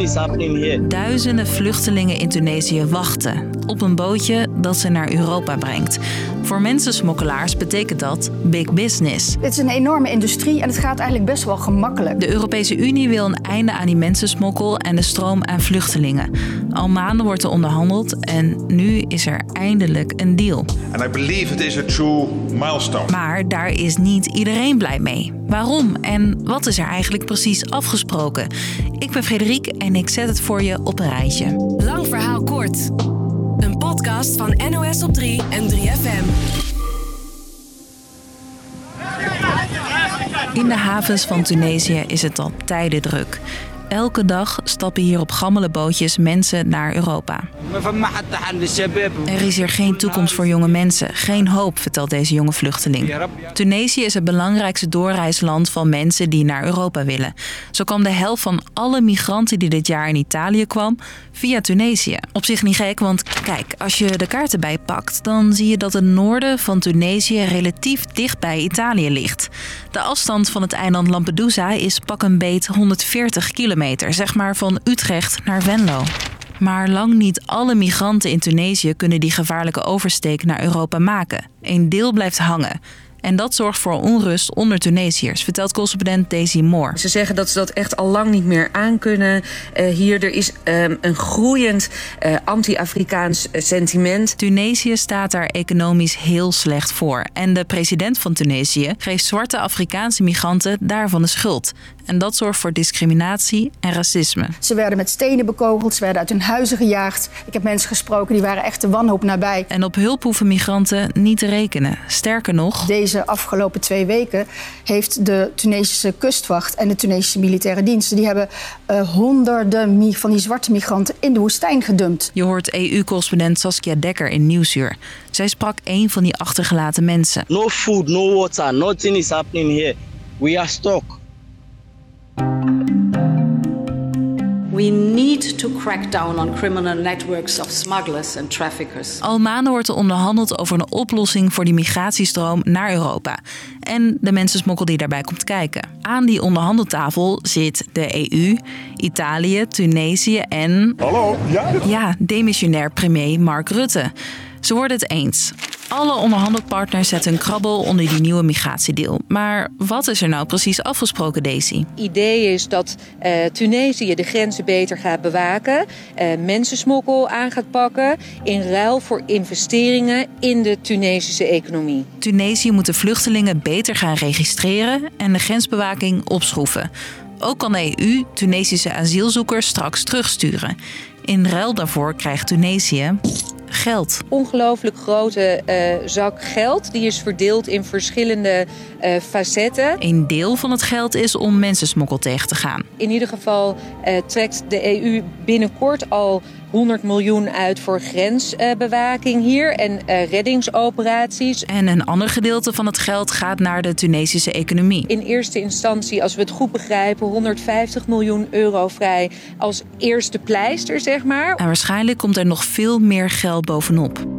is happening here. Duizenden vluchtelingen in Tunesië wachten op een bootje dat ze naar Europa brengt. Voor mensensmokkelaars betekent dat big business. Het is een enorme industrie en het gaat eigenlijk best wel gemakkelijk. De Europese Unie wil een einde aan die mensensmokkel en de stroom aan vluchtelingen. Al maanden wordt er onderhandeld en nu is er eindelijk een deal. And I believe it is a true milestone. Maar daar is niet iedereen blij mee. Waarom en wat is er eigenlijk precies afgesproken? Ik ben Frederik en ik zet het voor je op een rijtje. Lang verhaal kort. Podcast van NOS op 3 en 3FM. In de havens van Tunesië is het al tijden druk. Elke dag stappen hier op gammele bootjes mensen naar Europa. Er is hier geen toekomst voor jonge mensen, geen hoop, vertelt deze jonge vluchteling. Tunesië is het belangrijkste doorreisland van mensen die naar Europa willen. Zo kwam de helft van alle migranten die dit jaar in Italië kwam via Tunesië. Op zich niet gek, want kijk, als je de kaart erbij pakt, dan zie je dat het noorden van Tunesië relatief dicht bij Italië ligt. De afstand van het eiland Lampedusa is pak een beet 140 kilometer, zeg maar van Utrecht naar Venlo. Maar lang niet alle migranten in Tunesië kunnen die gevaarlijke oversteek naar Europa maken. Een deel blijft hangen. En dat zorgt voor onrust onder Tunesiërs, vertelt correspondent Daisy Moore. Ze zeggen dat ze dat echt al lang niet meer aankunnen. Uh, hier er is um, een groeiend uh, anti-Afrikaans sentiment. Tunesië staat daar economisch heel slecht voor. En de president van Tunesië geeft zwarte Afrikaanse migranten daarvan de schuld. En dat zorgt voor discriminatie en racisme. Ze werden met stenen bekogeld, ze werden uit hun huizen gejaagd. Ik heb mensen gesproken die waren echt de wanhoop nabij. En op hulp hoeven migranten niet te rekenen. Sterker nog... Deze afgelopen twee weken heeft de Tunesische kustwacht en de Tunesische militaire diensten... die hebben uh, honderden van die zwarte migranten in de woestijn gedumpt. Je hoort EU-correspondent Saskia Dekker in Nieuwsuur. Zij sprak een van die achtergelaten mensen. No food, no water, nothing is happening here. We are stuck. We need to crack down on criminal networks of smugglers and traffickers. Al maanden wordt er onderhandeld over een oplossing voor die migratiestroom naar Europa. En de mensensmokkel die daarbij komt kijken. Aan die onderhandeltafel zit de EU, Italië, Tunesië en. Hallo, ja? Ja, demissionair premier Mark Rutte. Ze worden het eens. Alle onderhandelpartners zetten een krabbel onder die nieuwe migratiedeal. Maar wat is er nou precies afgesproken, Daisy? Het idee is dat uh, Tunesië de grenzen beter gaat bewaken, uh, mensensmokkel aan gaat pakken, in ruil voor investeringen in de Tunesische economie. Tunesië moet de vluchtelingen beter gaan registreren en de grensbewaking opschroeven. Ook kan de EU Tunesische asielzoekers straks terugsturen. In ruil daarvoor krijgt Tunesië geld. Ongelooflijk grote uh, zak geld. Die is verdeeld in verschillende uh, facetten. Een deel van het geld is om mensensmokkel tegen te gaan. In ieder geval uh, trekt de EU binnenkort al 100 miljoen uit voor grensbewaking hier en uh, reddingsoperaties. En een ander gedeelte van het geld gaat naar de Tunesische economie. In eerste instantie, als we het goed begrijpen, 150 miljoen euro vrij als eerste pleister, zeg maar. En waarschijnlijk komt er nog veel meer geld bovenop.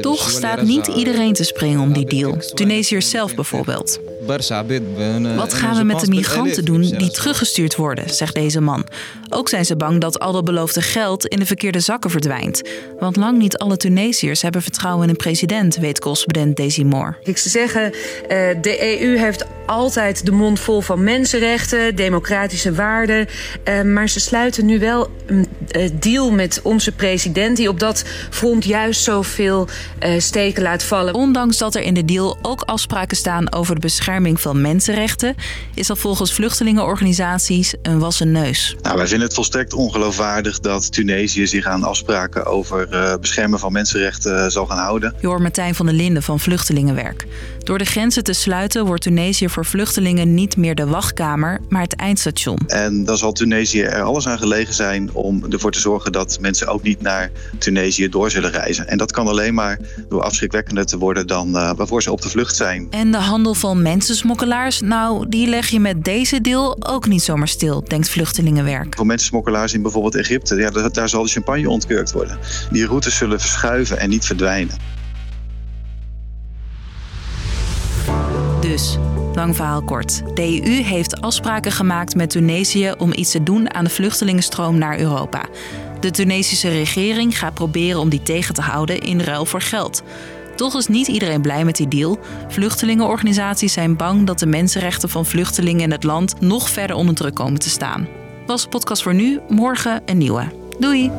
Toch staat niet iedereen te springen om die deal. Tunesiërs zelf bijvoorbeeld. Wat gaan we met de migranten doen die teruggestuurd worden, zegt deze man. Ook zijn ze bang dat al dat beloofde geld in de verkeerde zakken verdwijnt. Want lang niet alle Tunesiërs hebben vertrouwen in een president, weet correspondent Daisy Moore. Ik zou zeggen, de EU heeft altijd de mond vol van mensenrechten, democratische waarden. Maar ze sluiten nu wel een deal met onze president die op dat front juist zoveel steken laat vallen. Ondanks dat er in de deal ook afspraken staan over de bescherming van mensenrechten, is dat volgens vluchtelingenorganisaties een wassen neus. Nou, wij vinden het volstrekt ongeloofwaardig dat Tunesië zich aan afspraken over uh, beschermen van mensenrechten uh, zal gaan houden. Je hoort Martijn van der Linden van Vluchtelingenwerk. Door de grenzen te sluiten wordt Tunesië voor vluchtelingen niet meer de wachtkamer, maar het eindstation. En dan zal Tunesië er alles aan gelegen zijn om ervoor te zorgen dat mensen ook niet naar Tunesië door zullen reizen. En dat kan alleen maar door afschrikwekkender te worden dan uh, waarvoor ze op de vlucht zijn. En de handel van mensensmokkelaars, nou, die leg je met deze deal ook niet zomaar stil, denkt Vluchtelingenwerk. Voor mensensmokkelaars in bijvoorbeeld Egypte, ja, daar, daar zal de champagne ontkurkt worden. Die routes zullen verschuiven en niet verdwijnen. Dus Kort. De EU heeft afspraken gemaakt met Tunesië om iets te doen aan de vluchtelingenstroom naar Europa. De Tunesische regering gaat proberen om die tegen te houden in ruil voor geld. Toch is niet iedereen blij met die deal. Vluchtelingenorganisaties zijn bang dat de mensenrechten van vluchtelingen in het land nog verder onder druk komen te staan. Was podcast voor nu, morgen een nieuwe. Doei!